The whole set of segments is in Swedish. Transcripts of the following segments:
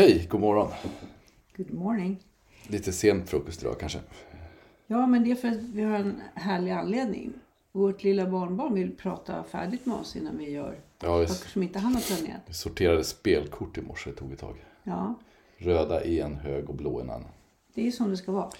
Hej, god morgon. Good morning. Lite sen frukost idag kanske. Ja, men det är för att vi har en härlig anledning. Vårt lilla barnbarn vill prata färdigt med oss innan vi gör Ja, saker som inte han har planerat. vi sorterade spelkort i morse, det tog ett tag. Ja, Röda i en hög och blå i en annan. det är som det ska vara.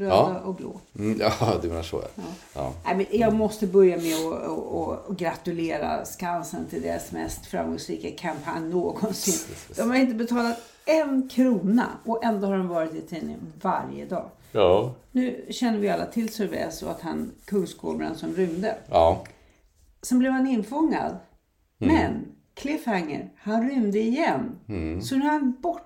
Röda Ja. och blå. Mm, ja, du menar så ja. ja. Nej, men jag måste börja med att att- att gratulera Skansen till deras mest framgångsrika kampanj någonsin. De har inte betalat en krona och ändå har de varit i tidningen varje dag. Ja. Nu känner vi alla till Sylvester och att han kungskobran som rymde. Ja. Sen blev han infångad. Mm. Men, cliffhanger, han rymde igen. Mm. Så nu är han borta.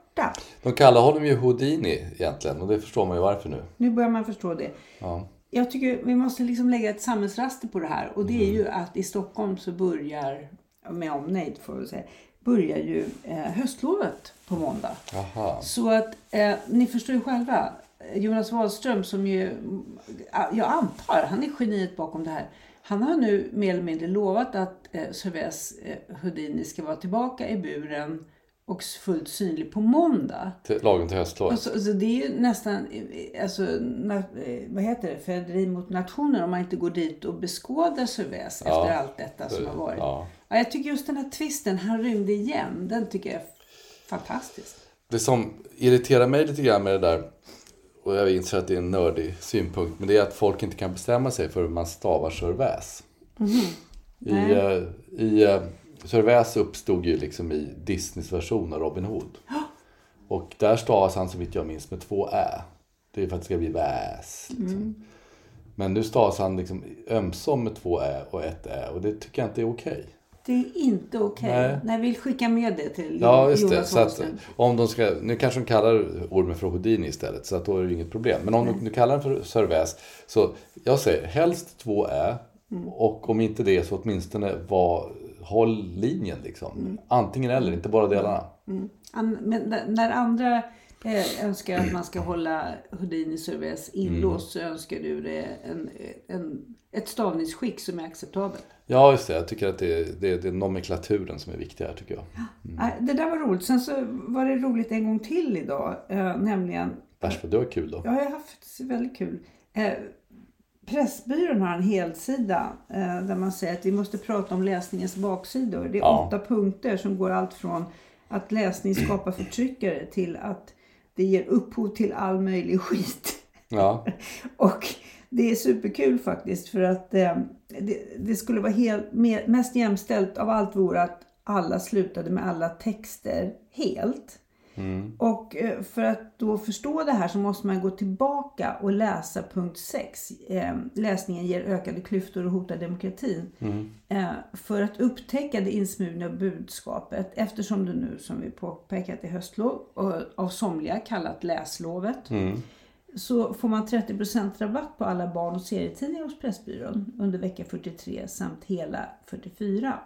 De kallar honom ju Houdini egentligen och det förstår man ju varför nu. Nu börjar man förstå det. Ja. Jag tycker vi måste liksom lägga ett samhällsraster på det här. Och det är Mm. ju att i Stockholm så börjar, med omnejd får vi säga, börjar ju eh, höstlovet på måndag. Jaha. Så att eh, ni förstår ju själva. Jonas Wahlström som ju, jag antar, han är geniet bakom det här. Han har nu mer eller mindre lovat att eh, Sylvester eh, Houdini ska vara tillbaka i buren och fullt synlig på måndag. Till, lagom till höstlovet. Alltså, alltså det är ju nästan, eh, alltså, na, eh, vad heter det, förräderi mot nationen om man inte går dit och beskådar Sylvester Ja. efter allt detta som har varit. Ja. Ja, jag tycker just den här twisten, han rymde igen, den tycker jag är fantastisk. Det som irriterar mig lite grann med det där, och jag inser att det är en nördig synpunkt, men det är att folk inte kan bestämma sig för hur man stavar. I, eh, i uh, Sörväs uppstod ju liksom i Disneys version av Robin Hood. Och där stavas han så vitt jag minns med två ä. Det är för att det ska bli väs. Liksom. Men nu stavas han liksom ömsom med två ä och ett ä och det tycker jag inte är okej. Det är inte okej. Nej. Nej. jag vill skicka med det till Ja, just det. Jonas Så att, om de ska, nu kanske de kallar ormen för Houdini istället, så att då är det inget problem. Men om de nu kallar den för Sörväs, så jag säger helst två ä. Mm. Och om inte det så åtminstone var, håll linjen liksom. Mm. Antingen eller, inte bara delarna. An- Men när andra eh, önskar att man ska hålla Houdini Sylvester inlåst så önskar du det en, en, ett stavningsskick som är acceptabelt. Ja, just det. Jag tycker att det är, det är, det är nomenklaturen som är viktig här, tycker jag. Nej, Det där var roligt. Sen så var det roligt en gång till idag. Eh, nämligen, Värst vad du har kul då. ja, jag har haft väldigt kul. Eh, Pressbyrån har en helsida eh, där man säger att vi måste prata om läsningens baksidor. Det är Ja. åtta punkter som går allt från att läsning skapar förtryckare till att det ger upphov till all möjlig skit. Ja, Och det är superkul faktiskt för att eh, det, det skulle vara helt, me- mest jämställt av allt vore att alla slutade med alla texter helt. Och eh, för att då förstå det här så måste man gå tillbaka och läsa punkt 6. Eh, läsningen ger ökade klyftor och hotar demokratin. Eh, för att upptäcka det insmugna budskapet eftersom det nu som vi påpekat är höstlov och av somliga kallat läslovet så får man 30% rabatt på alla barn och serietidningar hos Pressbyrån under vecka 43 samt hela 44.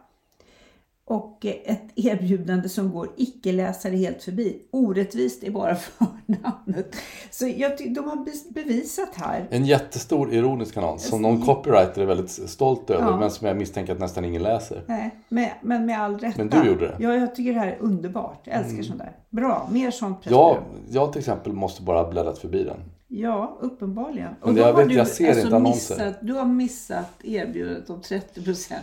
Och ett erbjudande som går icke-läsare helt förbi. Orättvist är bara förnamnet. Så jag de har be- bevisat här. En jättestor ironisk annons som någon copywriter är väldigt stolt över men som jag misstänker att nästan ingen läser. Nej, med, men med all rätta. Men du gjorde det. Ja, jag tycker det här är underbart. Jag älskar sånt där. Bra, mer sånt Jag, jag till exempel måste bara ha bläddrat förbi den. Ja, uppenbarligen. Men då jag vet, jag ser inte annonser. Missat, du har missat erbjudandet om 30 procent.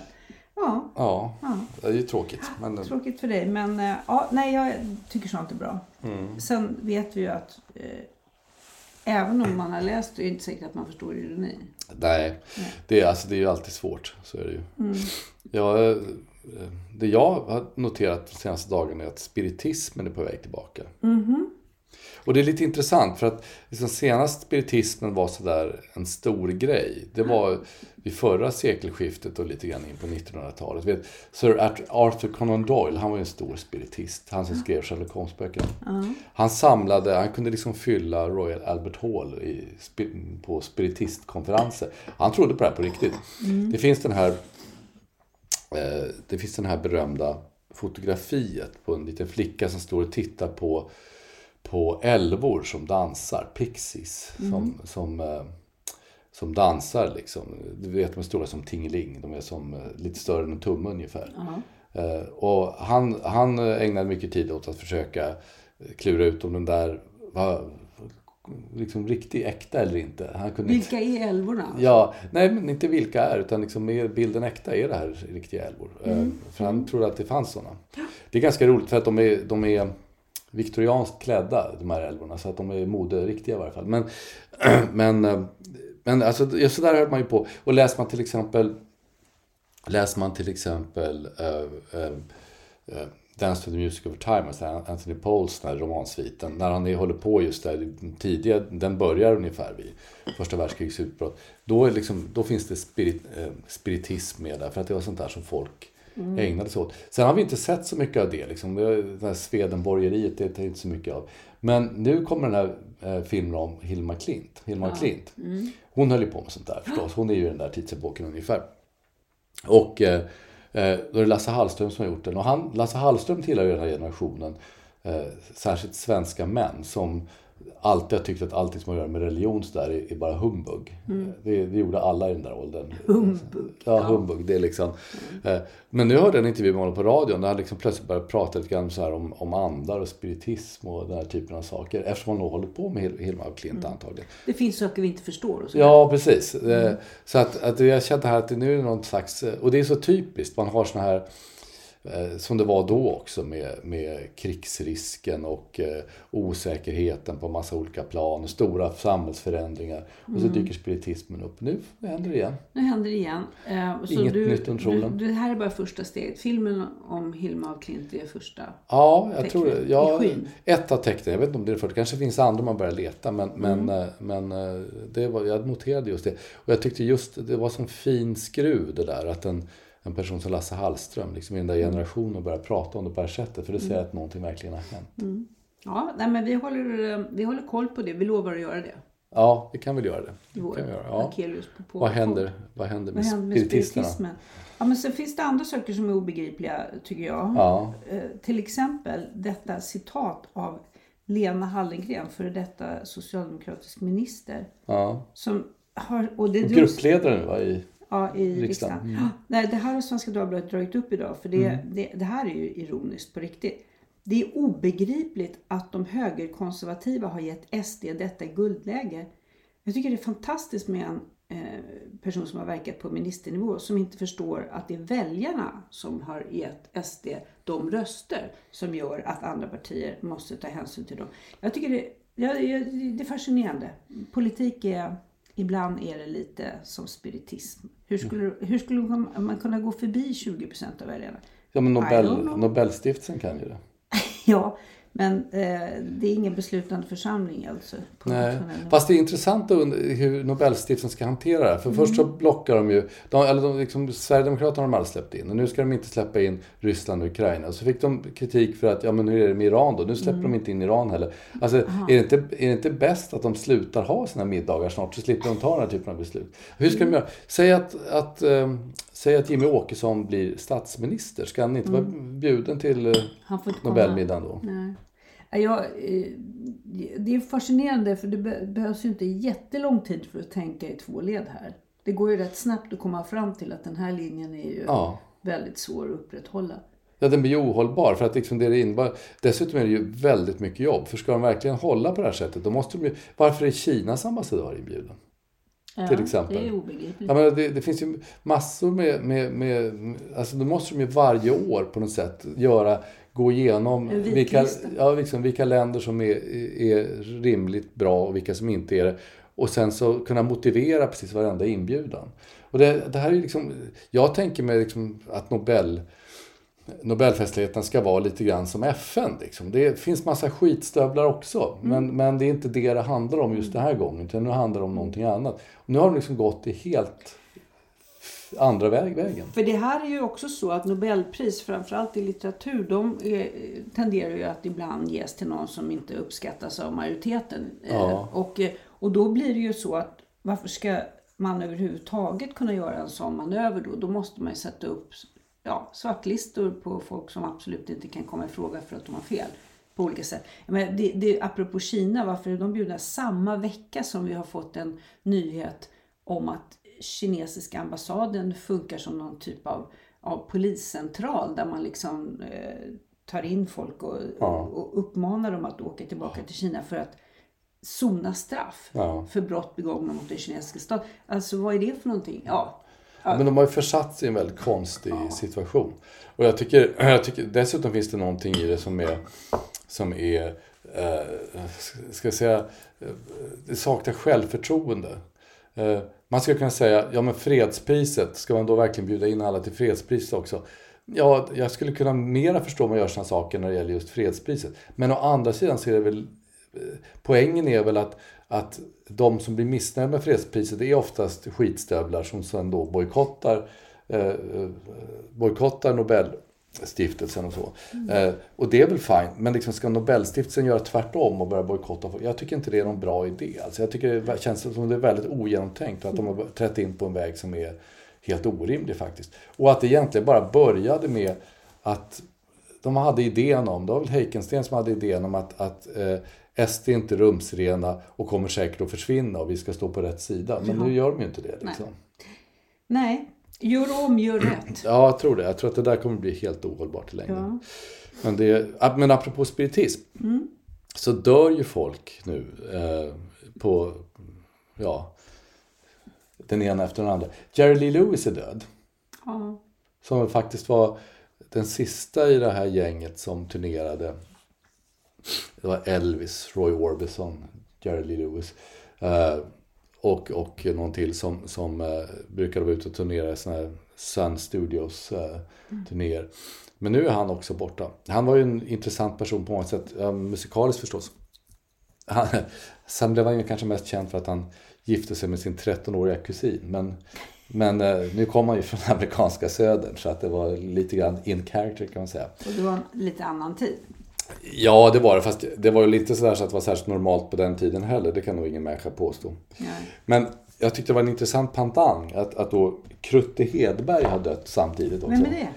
Ja, Ja, det är ju tråkigt. Men, tråkigt för dig. Men eh, ja, nej, jag tycker sånt är bra. Mm. Sen vet vi ju att eh, även om man har läst det är det inte säkert att man förstår ironi. nej, det är, alltså, det är ju alltid svårt. Så är det ju. Jag, eh, det jag har noterat de senaste dagarna är att spiritismen är på väg tillbaka. Och det är lite intressant för att liksom senast spiritismen var sådär en stor grej. Det var vid förra sekelskiftet och lite grann in på 1900-talet. Vet, Sir Arthur Conan Doyle, han var ju en stor spiritist. Han som skrev Sherlock Holmes-böckerna. Han samlade, han kunde liksom fylla Royal Albert Hall i, på spiritistkonferenser. Han trodde på det här på riktigt. Det finns den här eh, det finns den här berömda fotografiet på en liten flicka som står och tittar på, på älvor som dansar, pixies, som, som, eh, som dansar liksom. Du vet de är stora som tingeling, de är som eh, lite större än en tumme ungefär. Eh, och han, han ägnade mycket tid åt att försöka klura ut om den där var liksom riktigt äkta eller inte. Han kunde inte- Vilka är älvorna? Ja, nej men inte vilka är utan liksom är bilden äkta? Är det här riktiga älvor? Eh, För han trodde att det fanns sådana. Det är ganska roligt för att de är, de är viktorianskt klädda de här älvorna så att de är moderiktiga i varje fall. Men, men, eh, men alltså, så där höll man ju på. Och läser man till exempel Läser man till exempel uh, uh, uh, Dance to the Music of Time, alltså Anthony Pauls den här romansviten, när han håller på just där tidiga, den börjar ungefär vid första världskrigets utbrott. Då, liksom, då finns det spirit, eh, spiritism med där, för att det var sånt där som folk ägnade sig åt. Sen har vi inte sett så mycket av det. Liksom. Det, här Swedenborgeriet, det är inte så mycket av. Men nu kommer den här eh, filmen om Hilma Klint. Hilma Klint. Hon höll ju på med sånt där förstås. Hon är ju den där tidsepoken ungefär. Och eh, eh, då är det Lasse Hallström som har gjort den. Och han, Lasse Hallström tillhör ju den här generationen, eh, särskilt svenska män, som alltid har tyckt att allting som har att göra med religion så där är, är bara humbug. Det, det gjorde alla i den där åldern. Humbug. Ja, humbug. Det är liksom. Eh, men nu hörde jag en intervju med honom på radion där han liksom plötsligt började prata lite grann så här om, om andar och spiritism och den här typen av saker. Eftersom han nog håller på med Hil- Hilma af Klint antagligen. Det finns saker vi inte förstår. Och Ja, precis. Eh, Så att, att jag kände här att det nu är någon slags, eh, och det är så typiskt, man har såna här som det var då också med, med krigsrisken och eh, osäkerheten på massa olika plan stora samhällsförändringar. Och så dyker spiritismen upp. Nu händer det igen. Nu händer det igen. Eh, Inget du, nytt under solen. Det här är bara första steget. Filmen om Hilma af Klint är första. Ja, jag Tecknen tror Ja, ett av tecknen, jag vet inte om det är det första, kanske finns andra man börjar leta. Men, men, eh, men eh, det var, jag noterade just det. Och jag tyckte just det var som fin skruv det där. Att en, en person som Lasse Hallström, liksom i den där generationen, börjar prata om det på det här sättet. För det säger att någonting verkligen har hänt. Ja, nej, men vi håller, eh, vi håller koll på det. Vi lovar att göra det. Ja, vi kan väl göra det. Det kan vi göra. Ja. På, på Vad händer, vad händer med Vad händer med spiritisterna? Ja, men sen finns det andra saker som är obegripliga tycker jag. Ja. Eh, till exempel detta citat av Lena Hallengren, före detta socialdemokratisk minister. Ja. Som har, och det Och drogs- gruppledare nu va, i... Ja, i Riksdagen. riksdagen. Mm. Nej, det här har Svenska Dagbladet dragit upp idag. För det, det, det här är ju ironiskt på riktigt. Det är obegripligt att de högerkonservativa har gett SD detta guldläge. Jag tycker det är fantastiskt med en eh, person som har verkat på ministernivå som inte förstår att det är väljarna som har gett SD de röster som gör att andra partier måste ta hänsyn till dem. Jag tycker det, ja, det, det är fascinerande. Politik är, ibland är det lite som spiritism. Hur skulle, hur skulle man kunna gå förbi 20% av väljarna? Ja, men Nobel. Nobelstiftelsen kan ju det. Ja, men eh, det är ingen beslutande församling alltså. Nej. Fast det är intressant hur Nobelstiftelsen ska hantera det här. För först så Mm. blockar de ju, de, eller de, liksom, Sverigedemokraterna har de aldrig släppt in. Och nu ska de inte släppa in Ryssland och Ukraina. Och så fick de kritik för att, ja men hur är det med Iran då? Nu släpper Mm. de inte in Iran heller. Alltså, är det, inte, är det inte bäst att de slutar ha sina middagar snart? Så slipper de ta den här typen av beslut. Hur ska de göra? Säg att, att, eh, säg att Jimmy Åkesson blir statsminister. Ska han inte vara bjuden till eh. Nobelmiddagen då? Nej. Ja, Jag, eh, det är fascinerande för det be- behövs ju inte jättelång tid för att tänka i två led här. Det går ju rätt snabbt att komma fram till att den här linjen är ju Ja. väldigt svår att upprätthålla. Ja, den blir ju ohållbar. För att liksom det innebär, dessutom är det ju väldigt mycket jobb. För ska de verkligen hålla på det här sättet, då måste de ju... Varför är Kinas ambassadör inbjuden? Ja, Till exempel. Det är obegripligt. Menar, det, det finns ju massor med, med, med... Alltså då måste de ju varje år på något sätt göra, gå igenom vilka, ja, liksom, vilka länder som är, är rimligt bra och vilka som inte är det. Och sen så kunna motivera precis varenda inbjudan. Och det, det här är liksom, jag tänker mig liksom att Nobel, Nobelfestligheterna ska vara lite grann som FN. Liksom. Det finns massa skitstövlar också. Men, men det är inte det det handlar om just den här gången. Utan nu handlar det om någonting annat. Och nu har de liksom gått i helt andra väg, vägen. För det här är ju också så att Nobelpris, framförallt i litteratur, de eh, tenderar ju att ibland ges till någon som inte uppskattas av majoriteten. Eh, Ja. Och, eh, och då blir det ju så att varför ska man överhuvudtaget kunna göra en sån manöver då? Då måste man ju sätta upp ja, svartlistor på folk som absolut inte kan komma i fråga för att de har fel. På olika sätt. Men det, det, apropå Kina, varför är de bjudna samma vecka som vi har fått en nyhet om att kinesiska ambassaden funkar som någon typ av, av poliscentral där man liksom eh, tar in folk och, Ja. och uppmanar dem att åka tillbaka till Kina för att sona straff Ja. för brott begångna mot den kinesiska staten. Alltså vad är det för någonting? Ja, Men de har ju försatt sig i en väldigt konstig situation. Och jag tycker, jag tycker dessutom finns det någonting i det som är, som är eh, ska jag säga, eh, det saknar självförtroende. Eh, man skulle kunna säga, ja men fredspriset, ska man då verkligen bjuda in alla till fredspriset också? Ja, jag skulle kunna mera förstå om man gör sådana saker när det gäller just fredspriset. Men å andra sidan så är det väl eh, poängen är väl att, att de som blir missnöjda med fredspriset är oftast skitstövlar som sen då bojkottar, eh, eh, Nobelstiftelsen och så. Eh, och det är väl fint, men liksom ska Nobelstiftelsen göra tvärtom och börja bojkotta folk? Jag tycker inte det är någon bra idé. Alltså jag tycker det känns som det är väldigt ogenomtänkt och att de har trätt in på en väg som är helt orimlig faktiskt. Och att det egentligen bara började med att de hade idén om, det var väl Heikensten som hade idén om att, att eh, SD är inte rumsrena och kommer säkert att försvinna och vi ska stå på rätt sida. Men nu gör de ju inte det. Liksom. nej. Gör om, gör rätt. Ja, jag tror det. Jag tror att det där kommer bli helt ohållbart i längden. Ja. Men, det, men apropå spiritism. Så dör ju folk nu eh, på, ja, den ena efter den andra. Jerry Lee Lewis är död. Ja. Som faktiskt var den sista i det här gänget som turnerade. Det var Elvis, Roy Orbison, Jerry Lee Lewis. Eh, och, och någon till som, som eh, brukade vara ute och turnera i såna här Sun Studios eh, turnéer. Men nu är han också borta. Han var ju en intressant person på många sätt. Eh, musikaliskt förstås. Han, sen blev han ju kanske mest känd för att han gifte sig med sin 13-åriga kusin. Men, men eh, nu kom han ju från amerikanska södern så att det var lite grann in character kan man säga. Och det var en lite annan tid. Ja, det var det. Fast det var ju lite sådär så att det var särskilt normalt på den tiden heller. Det kan nog ingen människa påstå. Nej. Men jag tyckte det var en intressant pantang att, att då Krutte Hedberg har dött samtidigt också. Vem är det?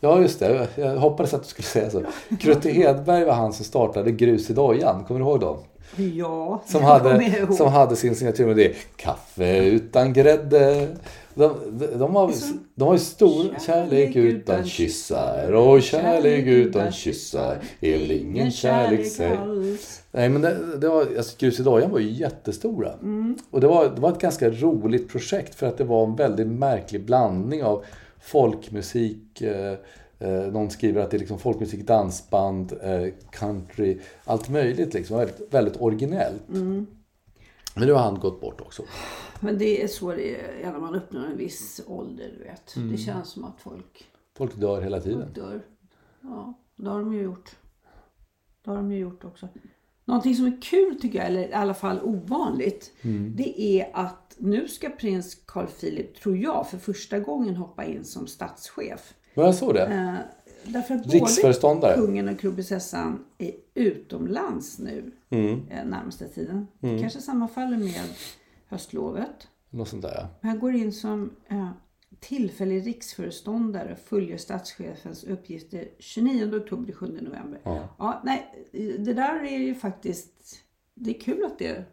Ja, just det. Jag hoppades att du skulle säga så. Krutte Hedberg var han som startade Grus i dojan. Kommer du ihåg dem? Ja, Som hade, som hade sin signatur med det. Kaffe utan grädde. De, de, de, har, de har ju stor kärlek utan kyssar och kärlek utan kyssar är väl ingen kärlek sig. Nej men det, det var, alltså Grus i dojan var ju jättestora. Och det var, det var ett ganska roligt projekt för att det var en väldigt märklig blandning av folkmusik, eh, någon skriver att det är liksom folkmusik, dansband, eh, country, allt möjligt liksom. Väldigt, väldigt originellt. Men nu har han gått bort också. Men det är så det är när man uppnår en viss ålder, du vet. Mm. Det känns som att folk Folk dör hela tiden. dör. Ja, det har de ju gjort. Det har de ju gjort också. Någonting som är kul tycker jag, eller i alla fall ovanligt, Mm. det är att nu ska prins Carl Philip, tror jag, för första gången hoppa in som statschef. Men jag såg det. Eh, därför att Riksföreståndare. både kungen och kronprinsessan är utomlands nu Mm. eh, närmaste tiden. Kanske sammanfaller med höstlovet. Något sånt där ja. Han går in som eh, tillfällig riksföreståndare fullgör statschefens uppgifter 29 oktober till 7 november. Ja. nej, det där är ju faktiskt, det är kul att det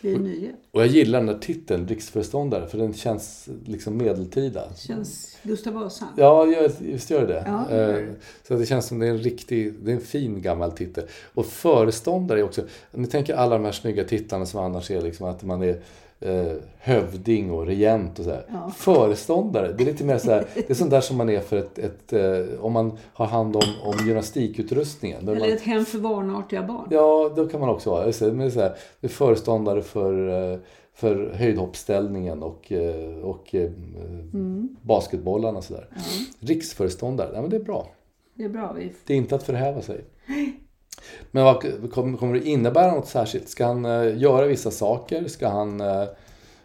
blir en nyhet. Och jag gillar den där titeln, riksföreståndare, för den känns liksom medeltida. Känns Gustav Vasa. Ja, visst gör det Ja, det. det Eh, det. Så det känns som det är en riktig, det är en fin gammal titel. Och föreståndare är också, ni tänker alla de här snygga titlarna som annars är liksom att man är eh, hövding och regent och sådär. Ja. Föreståndare, det är lite mer sådär, det är sånt där som man är för ett, ett eh, om man har hand om, om gymnastikutrustningen. Eller man, ett hem för barnartiga barn. Ja, då kan man också vara. Just det, Men det är, det är föreståndare för, eh, för höjdhoppsställningen och, eh, och eh, basketbollarna och sådär. Riksföreståndare, ja, men det är bra. Det är bra. Vi Det är inte att förhäva sig. Men vad kommer, kommer det innebära något särskilt? Ska han eh, göra vissa saker? Ska han, eh,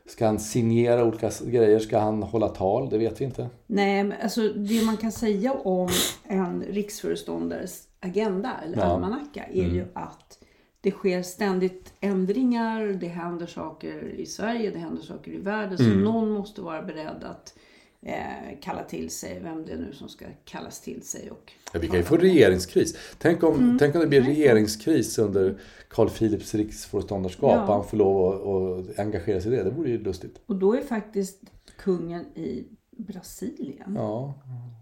ska han signera olika grejer? Ska han hålla tal? Det vet vi inte. Nej, men alltså det man kan säga om en riksföreståndares agenda eller Ja. almanacka är Mm. ju att det sker ständigt ändringar, det händer saker i Sverige, det händer saker i världen. Så Mm. någon måste vara beredd att eh, kalla till sig, vem det är nu som ska kallas till sig. Och, Ja, vi kan ju få regeringskris. Tänk om, tänk om det blir regeringskris under Carl Philips riksföreståndarskap Ja. och han får lov att, att engagera sig i det. Det vore ju lustigt. och då är faktiskt kungen i Brasilien. Ja,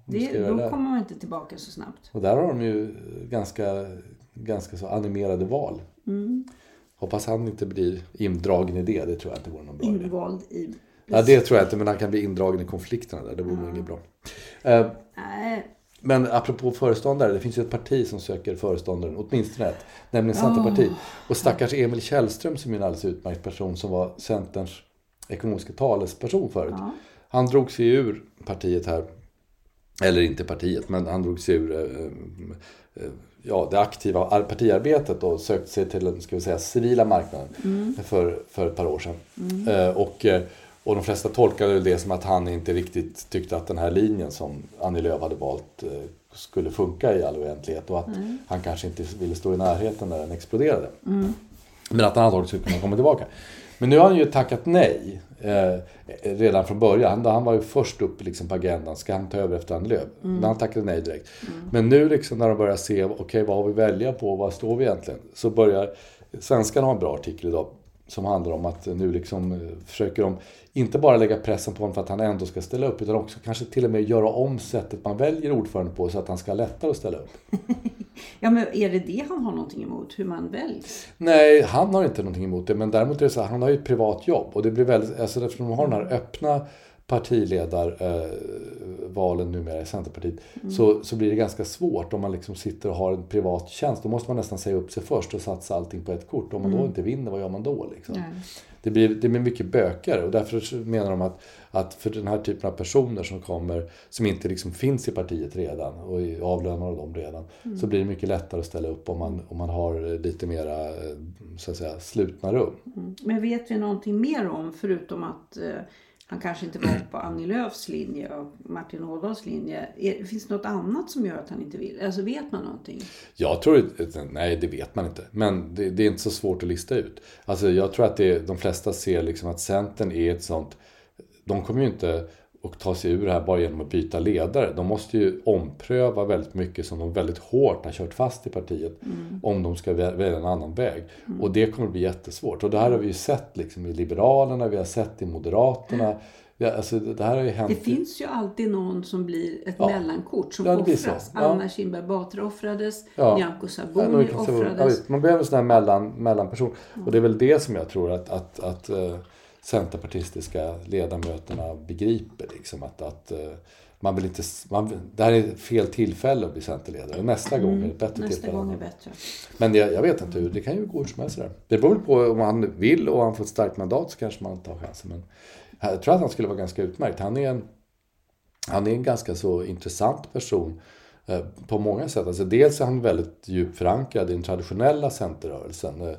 det, göra då det. kommer man inte tillbaka så snabbt. Och där har de ju ganska, ganska så animerade val. Mm. Hoppas han inte blir indragen i det. Det tror jag inte vore någon bra idé. Invald i Ja, det tror jag inte, men han kan bli indragen i konflikterna där. Det vore nog inget bra. Eh, Nej, Men apropå föreståndare, det finns ju ett parti som söker föreståndaren, åtminstone ett, nämligen Centerpartiet. Och stackars Emil Källström som är en alldeles utmärkt person som var Centerns ekonomiska talesperson förut. Ja. Han drog sig ur partiet här, eller inte partiet, men han drog sig ur eh, eh, ja, det aktiva ar- partiarbetet och sökte sig till den ska vi säga, civila marknaden för, för ett par år sedan. Eh, och, eh, och de flesta tolkade det som att han inte riktigt tyckte att den här linjen som Annie Lööf hade valt eh, skulle funka i all oändlighet och att han kanske inte ville stå i närheten när den exploderade. Men att han antagligen skulle kunna komma tillbaka. Men nu har han ju tackat nej. Eh, redan från början. Han, han var ju först upp liksom på agendan. Ska han ta över efter Annie Lööf? Men han tackade nej direkt. Men nu liksom när de börjar se, okej vad har vi välja på? Vad står vi egentligen? Så börjar Svenskan ha en bra artikel idag. Som handlar om att nu liksom eh, försöker de inte bara lägga pressen på honom för att han ändå ska ställa upp. Utan också kanske till och med göra om sättet man väljer ordförande på. Så att han ska ha lättare att ställa upp. Ja, men är det det han har någonting emot? Hur man väljs? Nej, han har inte någonting emot det. Men däremot är det så här, han har ju ett privat jobb. Och det blir väldigt, alltså eftersom de har den här öppna partiledarvalen numera i Centerpartiet. Så, så blir det ganska svårt om man liksom sitter och har en privat tjänst. Då måste man nästan säga upp sig först och satsa allting på ett kort. Om man då inte vinner, vad gör man då? Liksom? Det blir, det blir mycket bökare och därför menar de att, att för den här typen av personer som kommer, som inte liksom finns i partiet redan och är avlönade av dem redan, så blir det mycket lättare att ställa upp om man, om man har lite mera, eh, så att säga, slutna rum. Men vet vi någonting mer om, förutom att eh, han kanske inte var på Annie Lööfs linje och Martin Ådahls linje. Finns det något annat som gör att han inte vill? Alltså vet man någonting? Jag tror, eh, nej det vet man inte, men det, det är inte så svårt att lista ut. Alltså jag tror att det, de flesta ser liksom att Centern är ett sånt, de kommer ju inte att ta sig ur det här bara genom att byta ledare. De måste ju ompröva väldigt mycket som de väldigt hårt har kört fast i partiet. Om de ska vä- välja en annan väg. Och det kommer att bli jättesvårt. Och det här har vi ju sett liksom i Liberalerna, vi har sett i Moderaterna. Ja, alltså det här har ju hänt. Det finns ju alltid någon som blir ett Ja. mellankort som Ja, offras. Ja. Anna Kinberg Batra offrades, Ja. Nyamko Sabuni offrades. man behöver en sån här mellan, mellanperson. Och det är väl det som jag tror att, att, att eh, centerpartistiska ledamöterna begriper. Liksom, att, att eh, man vill inte, man, det här är fel tillfälle att bli centerledare. Nästa gång är det bättre Mm. Nästa tillfälle. gång är bättre. Men jag, jag vet inte hur, det kan ju gå hur som helst. Där. Det beror på om han vill och han får ett starkt mandat så kanske man inte har chansen. Men jag tror att han skulle vara ganska utmärkt. Han är en, han är en ganska så intressant person eh, på många sätt. Alltså dels är han väldigt djupt förankrad i den traditionella centerrörelsen.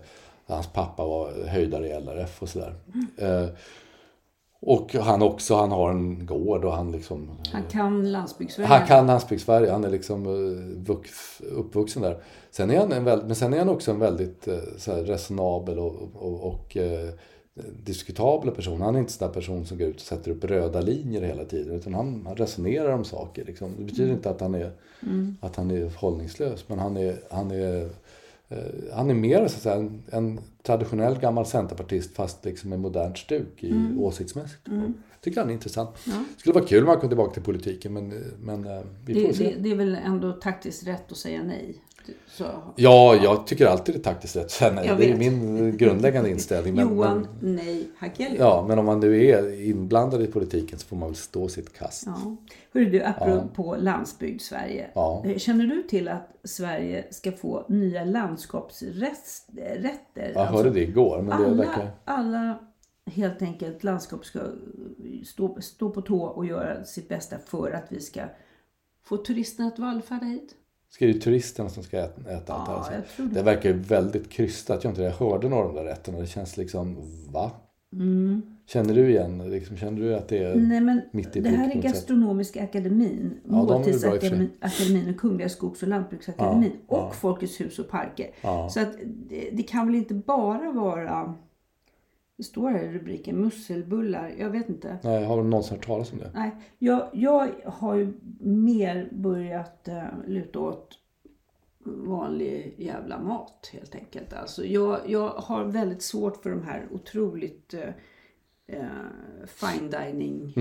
Eh, hans pappa var höjdare i LRF och sådär. Eh, och han också, han har en gård och han liksom Han kan landsbygdsvägar. han kan landsbygdssverige, han är liksom eh, vux, uppvuxen där. Sen är han en väl, men sen är han också en väldigt eh, så här, resonabel och, och, och eh, diskutabla person. Han är inte en sån där person som går ut och sätter upp röda linjer hela tiden. Utan han, han resonerar om saker. Liksom. Det betyder inte att han är, Mm. att han är hållningslös. Men han är, han är, eh, han är mer så säga, en, en traditionell gammal centerpartist fast liksom med modernt stuk i Mm. åsiktsmässigt. Tycker han är intressant. Det skulle vara kul om han kom tillbaka till politiken men, men eh, vi får Det, se. det, det är väl ändå taktiskt rätt att säga nej. Så, Ja, jag tycker alltid det är taktiskt rätt att säga nej. Det är min grundläggande inställning. Men, Johan, men, nej, Hakelius. ja, men om man nu är inblandad i politiken så får man väl stå sitt kast. Ja. Hörru du, apropå landsbygd Sverige. Ja. Känner du till att Sverige ska få nya landskapsrätter? Jag hörde det igår, men det alla, verkar... alla helt enkelt landskap ska stå, stå på tå och göra sitt bästa för att vi ska få turisterna att vallfärda hit. Ska det turisterna som ska äta, äta allt det här. Ja, Så jag tror det. Det verkar ju väldigt krystat. Jag, inte, jag hörde några av de där rätterna. Det känns liksom, va? Känner du igen liksom, Känner du att det är Mm. Nej, men mitt i det här är? Gastronomiska akademin, Ja. Måltidsakademin akademin och Kungliga Skogs och Lantbruksakademin Ja, och ja. Folkets hus och parker. Ja. Så att det, det kan väl inte bara vara, det står här i rubriken, musselbullar. Jag vet inte. Nej, har du någonsin hört talas om det? Nej, jag, jag har ju mer börjat uh, luta åt vanlig jävla mat helt enkelt. Alltså jag, jag har väldigt svårt för de här otroligt eh, eh, fine dining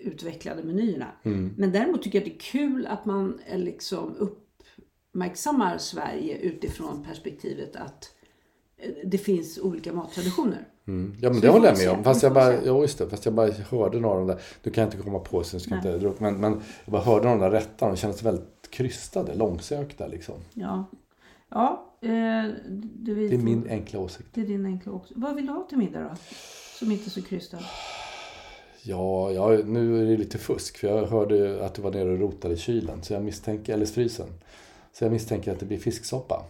utvecklade menyerna. Men däremot tycker jag att det är kul att man eh, liksom uppmärksammar Sverige utifrån perspektivet att eh, det finns olika mattraditioner. Mm. Ja men Så det håller jag med om. Fast jag bara, ja, just det, fast jag bara hörde några av de där. Nu kan jag inte komma på så jag ska inte dra upp. Men, men jag bara hörde de där rättarna. De kändes väldigt krystade, långsökta liksom. Ja, ja eh, det, vi Det är min enkla åsikt. Det är din enkla också. Vad vill du ha till middag då? Som inte är så krystad. Ja, ja, nu är det lite fusk. För jag hörde att du var nere och rotade i kylen. Så jag misstänker, eller frysen. Så jag misstänker att det blir fisksoppa.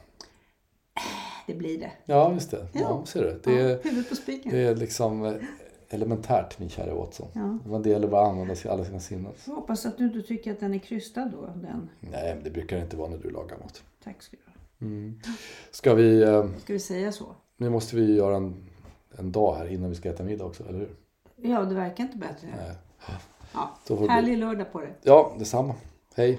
Det blir det. Ja, just det. Ja, Ja. ser du. Det ja, är, huvudet på spiken. det är liksom eh, elementärt min kära Watson. Ja. Men det gäller bara att använda sig alla sina sinnen. Jag hoppas att du inte tycker att den är krystad då. Den. Nej, men det brukar det inte vara när du lagar mat. Tack ska du ha. Ska vi... eh, Ska vi säga så? Nu måste vi göra en, en dag här innan vi ska äta middag också, eller hur? Ja, det verkar inte bättre. Nej. Ja. Härlig lördag på det. Ja, detsamma. Hej.